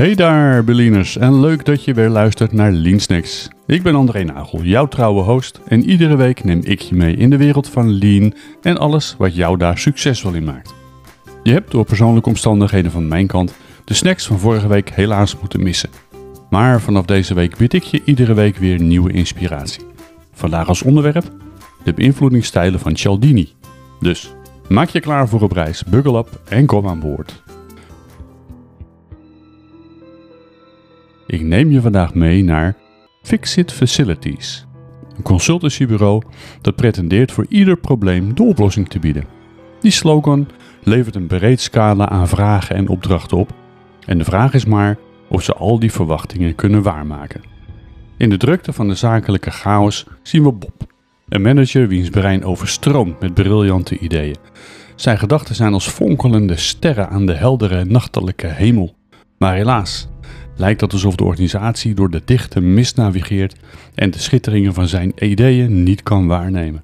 Hey daar, Berliners, en leuk dat je weer luistert naar Lean Snacks. Ik ben André Nagel, jouw trouwe host, en iedere week neem ik je mee in de wereld van Lean en alles wat jou daar succesvol in maakt. Je hebt door persoonlijke omstandigheden van mijn kant de snacks van vorige week helaas moeten missen. Maar vanaf deze week bied ik je iedere week weer nieuwe inspiratie. Vandaag als onderwerp de beïnvloedingsstijlen van Cialdini. Dus maak je klaar voor een reis, buckle up en kom aan boord. Ik neem je vandaag mee naar Fixit Facilities, een consultancybureau dat pretendeert voor ieder probleem de oplossing te bieden. Die slogan levert een breed scala aan vragen en opdrachten op en de vraag is maar of ze al die verwachtingen kunnen waarmaken. In de drukte van de zakelijke chaos zien we Bob, een manager wiens brein overstroomt met briljante ideeën. Zijn gedachten zijn als fonkelende sterren aan de heldere nachtelijke hemel. Maar helaas, lijkt het alsof de organisatie door de dichte mist navigeert en de schitteringen van zijn ideeën niet kan waarnemen.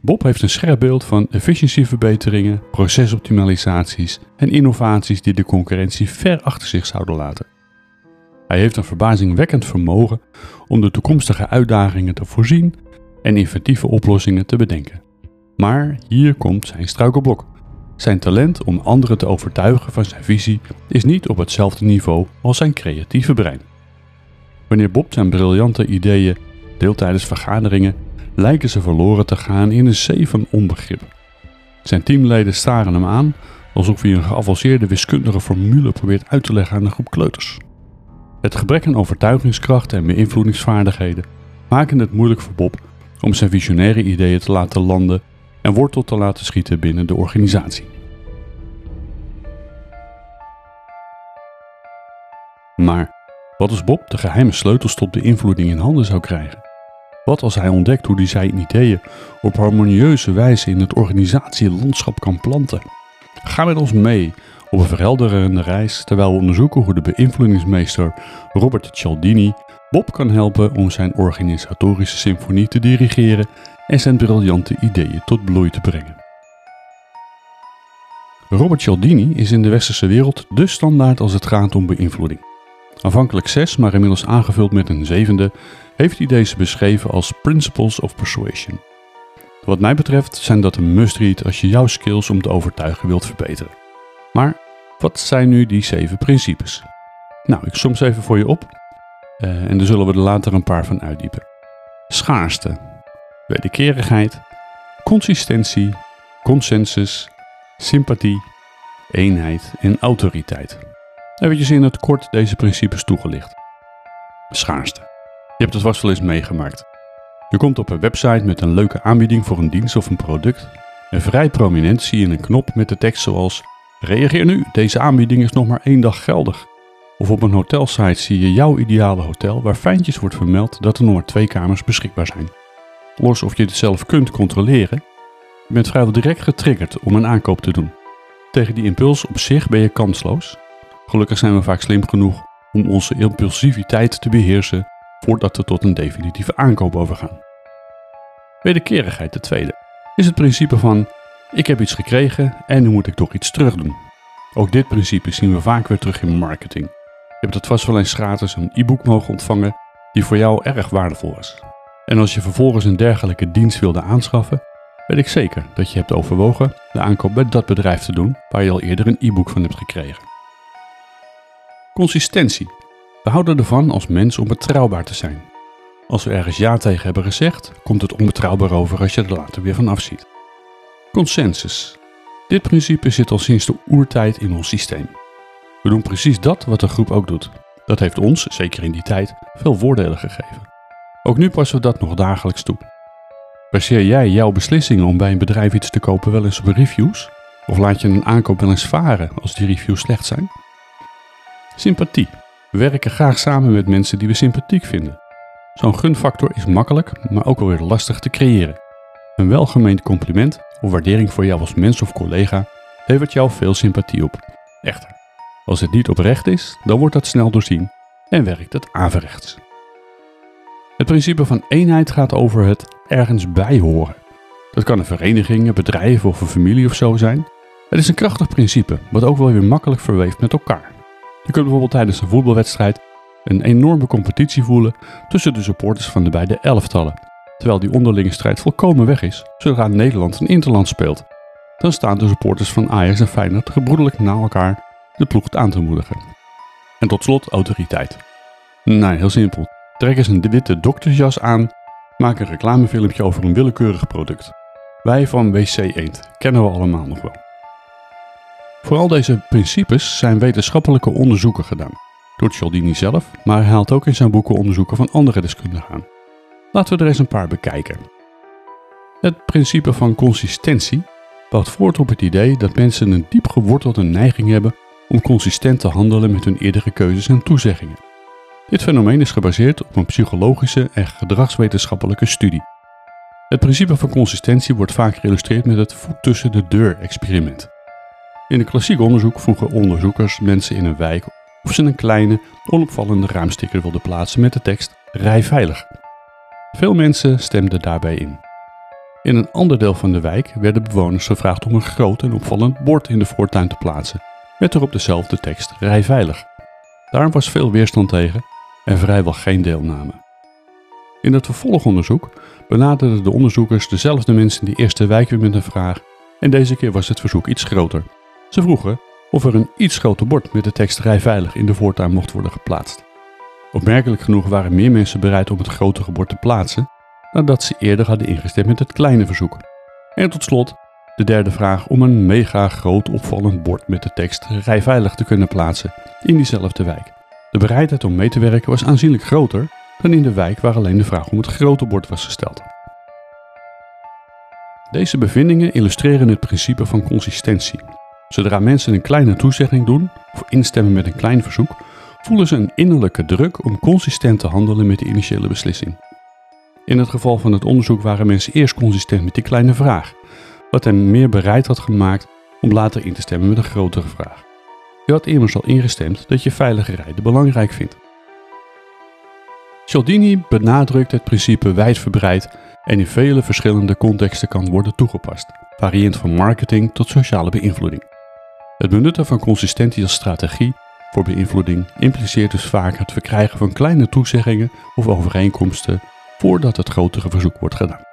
Bob heeft een scherp beeld van efficiëntieverbeteringen, procesoptimalisaties en innovaties die de concurrentie ver achter zich zouden laten. Hij heeft een verbazingwekkend vermogen om de toekomstige uitdagingen te voorzien en inventieve oplossingen te bedenken. Maar hier komt zijn struikelblok. Zijn talent om anderen te overtuigen van zijn visie is niet op hetzelfde niveau als zijn creatieve brein. Wanneer Bob zijn briljante ideeën deelt tijdens vergaderingen, lijken ze verloren te gaan in een zee van onbegrip. Zijn teamleden staren hem aan alsof hij een geavanceerde wiskundige formule probeert uit te leggen aan een groep kleuters. Het gebrek aan overtuigingskracht en beïnvloedingsvaardigheden maken het moeilijk voor Bob om zijn visionaire ideeën te laten landen en wortel te laten schieten binnen de organisatie. Maar wat als Bob de geheime sleutels tot beïnvloeding in handen zou krijgen? Wat als hij ontdekt hoe hij zijn ideeën op harmonieuze wijze in het organisatielandschap kan planten? Ga met ons mee op een verhelderende reis terwijl we onderzoeken hoe de beïnvloedingsmeester Robert Cialdini Bob kan helpen om zijn organisatorische symfonie te dirigeren en zijn briljante ideeën tot bloei te brengen. Robert Cialdini is in de westerse wereld de standaard als het gaat om beïnvloeding. Aanvankelijk zes, maar inmiddels aangevuld met een zevende, heeft hij deze beschreven als Principles of Persuasion. Wat mij betreft zijn dat een must-read als je jouw skills om te overtuigen wilt verbeteren. Maar wat zijn nu die zeven principes? Nou, ik som ze even voor je op uh, en daar zullen we er later een paar van uitdiepen. Schaarste, wederkerigheid, consistentie, consensus, sympathie, eenheid en autoriteit. Even in het kort deze principes toegelicht. Schaarste. Je hebt het vast wel eens meegemaakt. Je komt op een website met een leuke aanbieding voor een dienst of een product. En vrij prominent zie je een knop met de tekst zoals Reageer nu, deze aanbieding is nog maar één dag geldig. Of op een hotelsite zie je jouw ideale hotel waar fijntjes wordt vermeld dat er nog maar twee kamers beschikbaar zijn. Los of je het zelf kunt controleren, je bent vrijwel direct getriggerd om een aankoop te doen. Tegen die impuls op zich ben je kansloos. Gelukkig zijn we vaak slim genoeg om onze impulsiviteit te beheersen voordat we tot een definitieve aankoop overgaan. Wederkerigheid, de tweede, is het principe van ik heb iets gekregen en nu moet ik toch iets terug doen. Ook dit principe zien we vaak weer terug in marketing. Je hebt het vast wel eens gratis een e-book mogen ontvangen die voor jou erg waardevol was. En als je vervolgens een dergelijke dienst wilde aanschaffen, weet ik zeker dat je hebt overwogen de aankoop bij dat bedrijf te doen waar je al eerder een e-book van hebt gekregen. Consistentie. We houden ervan als mens om betrouwbaar te zijn. Als we ergens ja tegen hebben gezegd, komt het onbetrouwbaar over als je er later weer van afziet. Consensus. Dit principe zit al sinds de oertijd in ons systeem. We doen precies dat wat de groep ook doet. Dat heeft ons, zeker in die tijd, veel voordelen gegeven. Ook nu passen we dat nog dagelijks toe. Baseer jij jouw beslissingen om bij een bedrijf iets te kopen wel eens op reviews? Of laat je een aankoop wel eens varen als die reviews slecht zijn? Sympathie. We werken graag samen met mensen die we sympathiek vinden. Zo'n gunfactor is makkelijk, maar ook alweer lastig te creëren. Een welgemeend compliment of waardering voor jou als mens of collega levert jou veel sympathie op. Echter, als het niet oprecht is, dan wordt dat snel doorzien en werkt het averechts. Het principe van eenheid gaat over het ergens bij horen. Dat kan een vereniging, een bedrijf of een familie of zo zijn. Het is een krachtig principe, wat ook wel weer makkelijk verweeft met elkaar. Je kunt bijvoorbeeld tijdens een voetbalwedstrijd een enorme competitie voelen tussen de supporters van de beide elftallen, terwijl die onderlinge strijd volkomen weg is zodra Nederland een interland speelt. Dan staan de supporters van Ajax en Feyenoord gebroedelijk na elkaar de ploeg aan te moedigen. En tot slot autoriteit. Nou, heel simpel. Trek eens een witte doktersjas aan, maak een reclamefilmpje over een willekeurig product. Wij van WC Eend kennen we allemaal nog wel. Voor al deze principes zijn wetenschappelijke onderzoeken gedaan. Door Cialdini zelf, maar hij haalt ook in zijn boeken onderzoeken van andere deskundigen aan. Laten we er eens een paar bekijken. Het principe van consistentie bouwt voort op het idee dat mensen een diep gewortelde neiging hebben om consistent te handelen met hun eerdere keuzes en toezeggingen. Dit fenomeen is gebaseerd op een psychologische en gedragswetenschappelijke studie. Het principe van consistentie wordt vaak geïllustreerd met het voet tussen de deur experiment. In het klassiek onderzoek vroegen onderzoekers mensen in een wijk of ze een kleine, onopvallende raamsticker wilden plaatsen met de tekst Rij veilig. Veel mensen stemden daarbij in. In een ander deel van de wijk werden bewoners gevraagd om een groot en opvallend bord in de voortuin te plaatsen, met erop dezelfde tekst Rij veilig. Daar was veel weerstand tegen en vrijwel geen deelname. In het vervolgonderzoek benaderden de onderzoekers dezelfde mensen die eerste wijk weer met een vraag en deze keer was het verzoek iets groter. Ze vroegen of er een iets groter bord met de tekst veilig in de voortuin mocht worden geplaatst. Opmerkelijk genoeg waren meer mensen bereid om het grotere bord te plaatsen nadat ze eerder hadden ingestemd met het kleine verzoek. En tot slot de derde vraag om een mega groot opvallend bord met de tekst Rij veilig te kunnen plaatsen in diezelfde wijk. De bereidheid om mee te werken was aanzienlijk groter dan in de wijk waar alleen de vraag om het grote bord was gesteld. Deze bevindingen illustreren het principe van consistentie. Zodra mensen een kleine toezegging doen of instemmen met een klein verzoek, voelen ze een innerlijke druk om consistent te handelen met de initiële beslissing. In het geval van het onderzoek waren mensen eerst consistent met die kleine vraag, wat hen meer bereid had gemaakt om later in te stemmen met een grotere vraag. Je had immers al ingestemd dat je veilige rijden belangrijk vindt. Cialdini benadrukt het principe wijdverbreid en in vele verschillende contexten kan worden toegepast, variërend van marketing tot sociale beïnvloeding. Het benutten van consistentie als strategie voor beïnvloeding impliceert dus vaak het verkrijgen van kleine toezeggingen of overeenkomsten voordat het grotere verzoek wordt gedaan.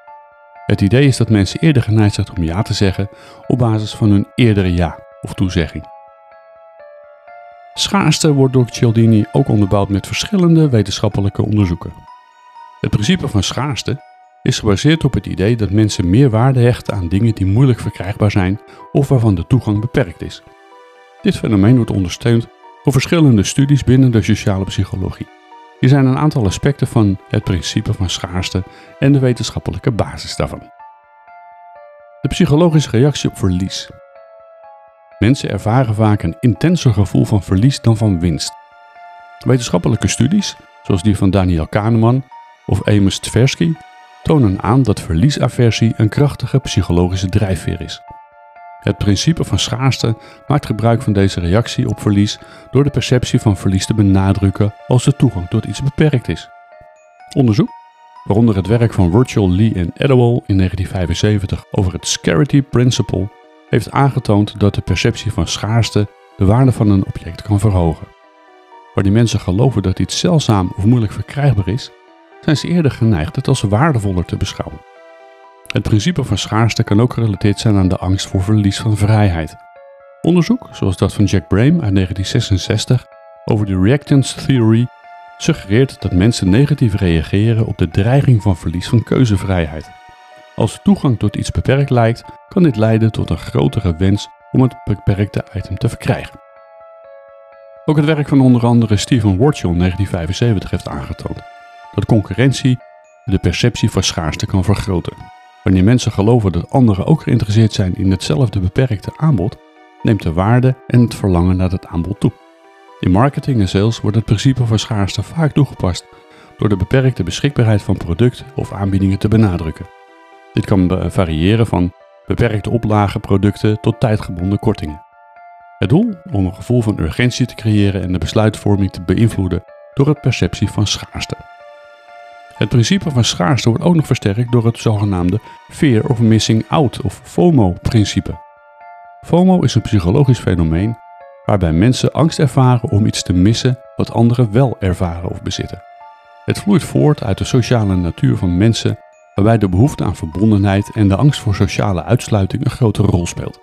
Het idee is dat mensen eerder geneigd zijn om ja te zeggen op basis van hun eerdere ja of toezegging. Schaarste wordt door Cialdini ook onderbouwd met verschillende wetenschappelijke onderzoeken. Het principe van schaarste is gebaseerd op het idee dat mensen meer waarde hechten aan dingen die moeilijk verkrijgbaar zijn of waarvan de toegang beperkt is. Dit fenomeen wordt ondersteund door verschillende studies binnen de sociale psychologie. Hier zijn een aantal aspecten van het principe van schaarste en de wetenschappelijke basis daarvan. De psychologische reactie op verlies. Mensen ervaren vaak een intenser gevoel van verlies dan van winst. Wetenschappelijke studies, zoals die van Daniel Kahneman of Amos Tversky, tonen aan dat verliesaversie een krachtige psychologische drijfveer is. Het principe van schaarste maakt gebruik van deze reactie op verlies door de perceptie van verlies te benadrukken als de toegang tot iets beperkt is. Onderzoek, waaronder het werk van Virtual Lee en Edowell in 1975 over het Scarcity Principle, heeft aangetoond dat de perceptie van schaarste de waarde van een object kan verhogen. Wanneer mensen geloven dat iets zeldzaam of moeilijk verkrijgbaar is, zijn ze eerder geneigd het als waardevoller te beschouwen. Het principe van schaarste kan ook gerelateerd zijn aan de angst voor verlies van vrijheid. Onderzoek, zoals dat van Jack Brame uit 1966 over de reactance theory, suggereert dat mensen negatief reageren op de dreiging van verlies van keuzevrijheid. Als toegang tot iets beperkt lijkt, kan dit leiden tot een grotere wens om het beperkte item te verkrijgen. Ook het werk van onder andere Stephen in 1975 heeft aangetoond dat concurrentie de perceptie van schaarste kan vergroten. Wanneer mensen geloven dat anderen ook geïnteresseerd zijn in hetzelfde beperkte aanbod, neemt de waarde en het verlangen naar het aanbod toe. In marketing en sales wordt het principe van schaarste vaak toegepast door de beperkte beschikbaarheid van producten of aanbiedingen te benadrukken. Dit kan variëren van beperkte oplagen producten tot tijdgebonden kortingen. Het doel om een gevoel van urgentie te creëren en de besluitvorming te beïnvloeden door het perceptie van schaarste. Het principe van schaarste wordt ook nog versterkt door het zogenaamde Fear of Missing Out of FOMO-principe. FOMO is een psychologisch fenomeen waarbij mensen angst ervaren om iets te missen wat anderen wel ervaren of bezitten. Het vloeit voort uit de sociale natuur van mensen, waarbij de behoefte aan verbondenheid en de angst voor sociale uitsluiting een grote rol speelt.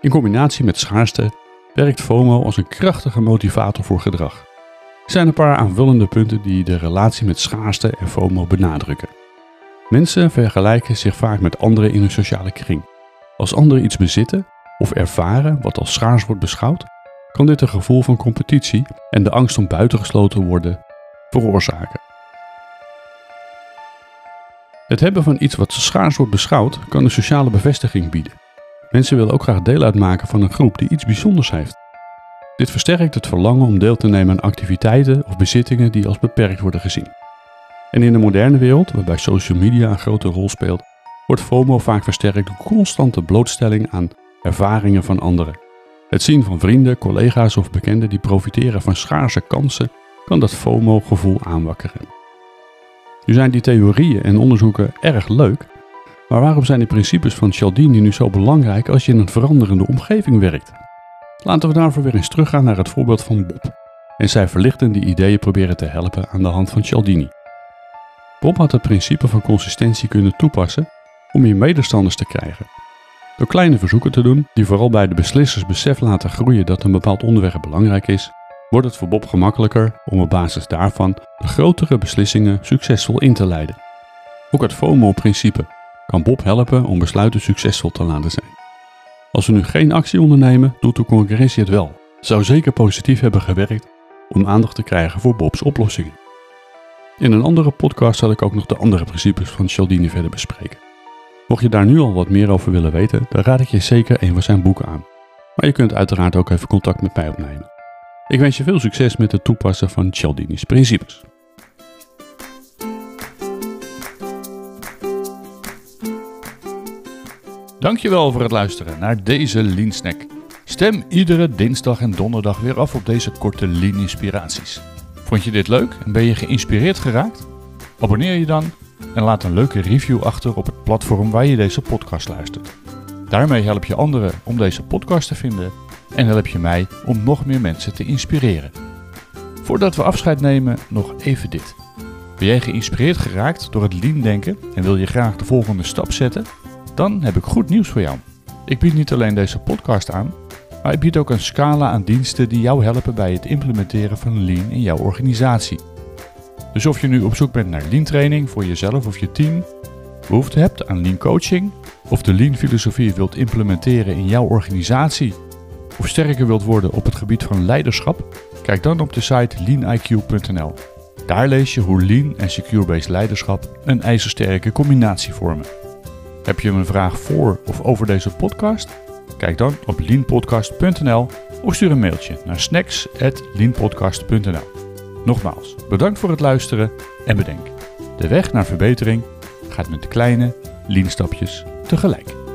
In combinatie met schaarste werkt FOMO als een krachtige motivator voor gedrag. Er zijn een paar aanvullende punten die de relatie met schaarste en FOMO benadrukken. Mensen vergelijken zich vaak met anderen in hun sociale kring. Als anderen iets bezitten of ervaren wat als schaars wordt beschouwd, kan dit een gevoel van competitie en de angst om buitengesloten te worden veroorzaken. Het hebben van iets wat schaars wordt beschouwd kan een sociale bevestiging bieden. Mensen willen ook graag deel uitmaken van een groep die iets bijzonders heeft. Dit versterkt het verlangen om deel te nemen aan activiteiten of bezittingen die als beperkt worden gezien. En in de moderne wereld, waarbij social media een grote rol speelt, wordt FOMO vaak versterkt door constante blootstelling aan ervaringen van anderen. Het zien van vrienden, collega's of bekenden die profiteren van schaarse kansen kan dat FOMO-gevoel aanwakkeren. Nu zijn die theorieën en onderzoeken erg leuk, maar waarom zijn de principes van Cialdini nu zo belangrijk als je in een veranderende omgeving werkt? Laten we daarvoor weer eens teruggaan naar het voorbeeld van Bob en zijn verlichtende ideeën proberen te helpen aan de hand van Cialdini. Bob had het principe van consistentie kunnen toepassen om meer medestanders te krijgen. Door kleine verzoeken te doen, die vooral bij de beslissers besef laten groeien dat een bepaald onderwerp belangrijk is, wordt het voor Bob gemakkelijker om op basis daarvan de grotere beslissingen succesvol in te leiden. Ook het FOMO-principe kan Bob helpen om besluiten succesvol te laten zijn. Als we nu geen actie ondernemen, doet de concurrentie het wel. Zou zeker positief hebben gewerkt om aandacht te krijgen voor Bob's oplossingen. In een andere podcast zal ik ook nog de andere principes van Cialdini verder bespreken. Mocht je daar nu al wat meer over willen weten, dan raad ik je zeker een van zijn boeken aan. Maar je kunt uiteraard ook even contact met mij opnemen. Ik wens je veel succes met het toepassen van Cialdini's principes. Dankjewel voor het luisteren naar deze Lean Snack. Stem iedere dinsdag en donderdag weer af op deze korte Lean inspiraties. Vond je dit leuk en ben je geïnspireerd geraakt? Abonneer je dan en laat een leuke review achter op het platform waar je deze podcast luistert. Daarmee help je anderen om deze podcast te vinden en help je mij om nog meer mensen te inspireren. Voordat we afscheid nemen, nog even dit. Ben jij geïnspireerd geraakt door het lean denken en wil je graag de volgende stap zetten? Dan heb ik goed nieuws voor jou. Ik bied niet alleen deze podcast aan, maar ik bied ook een scala aan diensten die jou helpen bij het implementeren van lean in jouw organisatie. Dus of je nu op zoek bent naar lean training voor jezelf of je team, behoefte hebt aan lean coaching, of de lean filosofie wilt implementeren in jouw organisatie, of sterker wilt worden op het gebied van leiderschap, kijk dan op de site leaniq.nl. Daar lees je hoe lean en secure-based leiderschap een ijzersterke combinatie vormen. Heb je een vraag voor of over deze podcast? Kijk dan op leanpodcast.nl of stuur een mailtje naar snacks.leanpodcast.nl. Nogmaals, bedankt voor het luisteren en bedenk, de weg naar verbetering gaat met kleine lean stapjes tegelijk.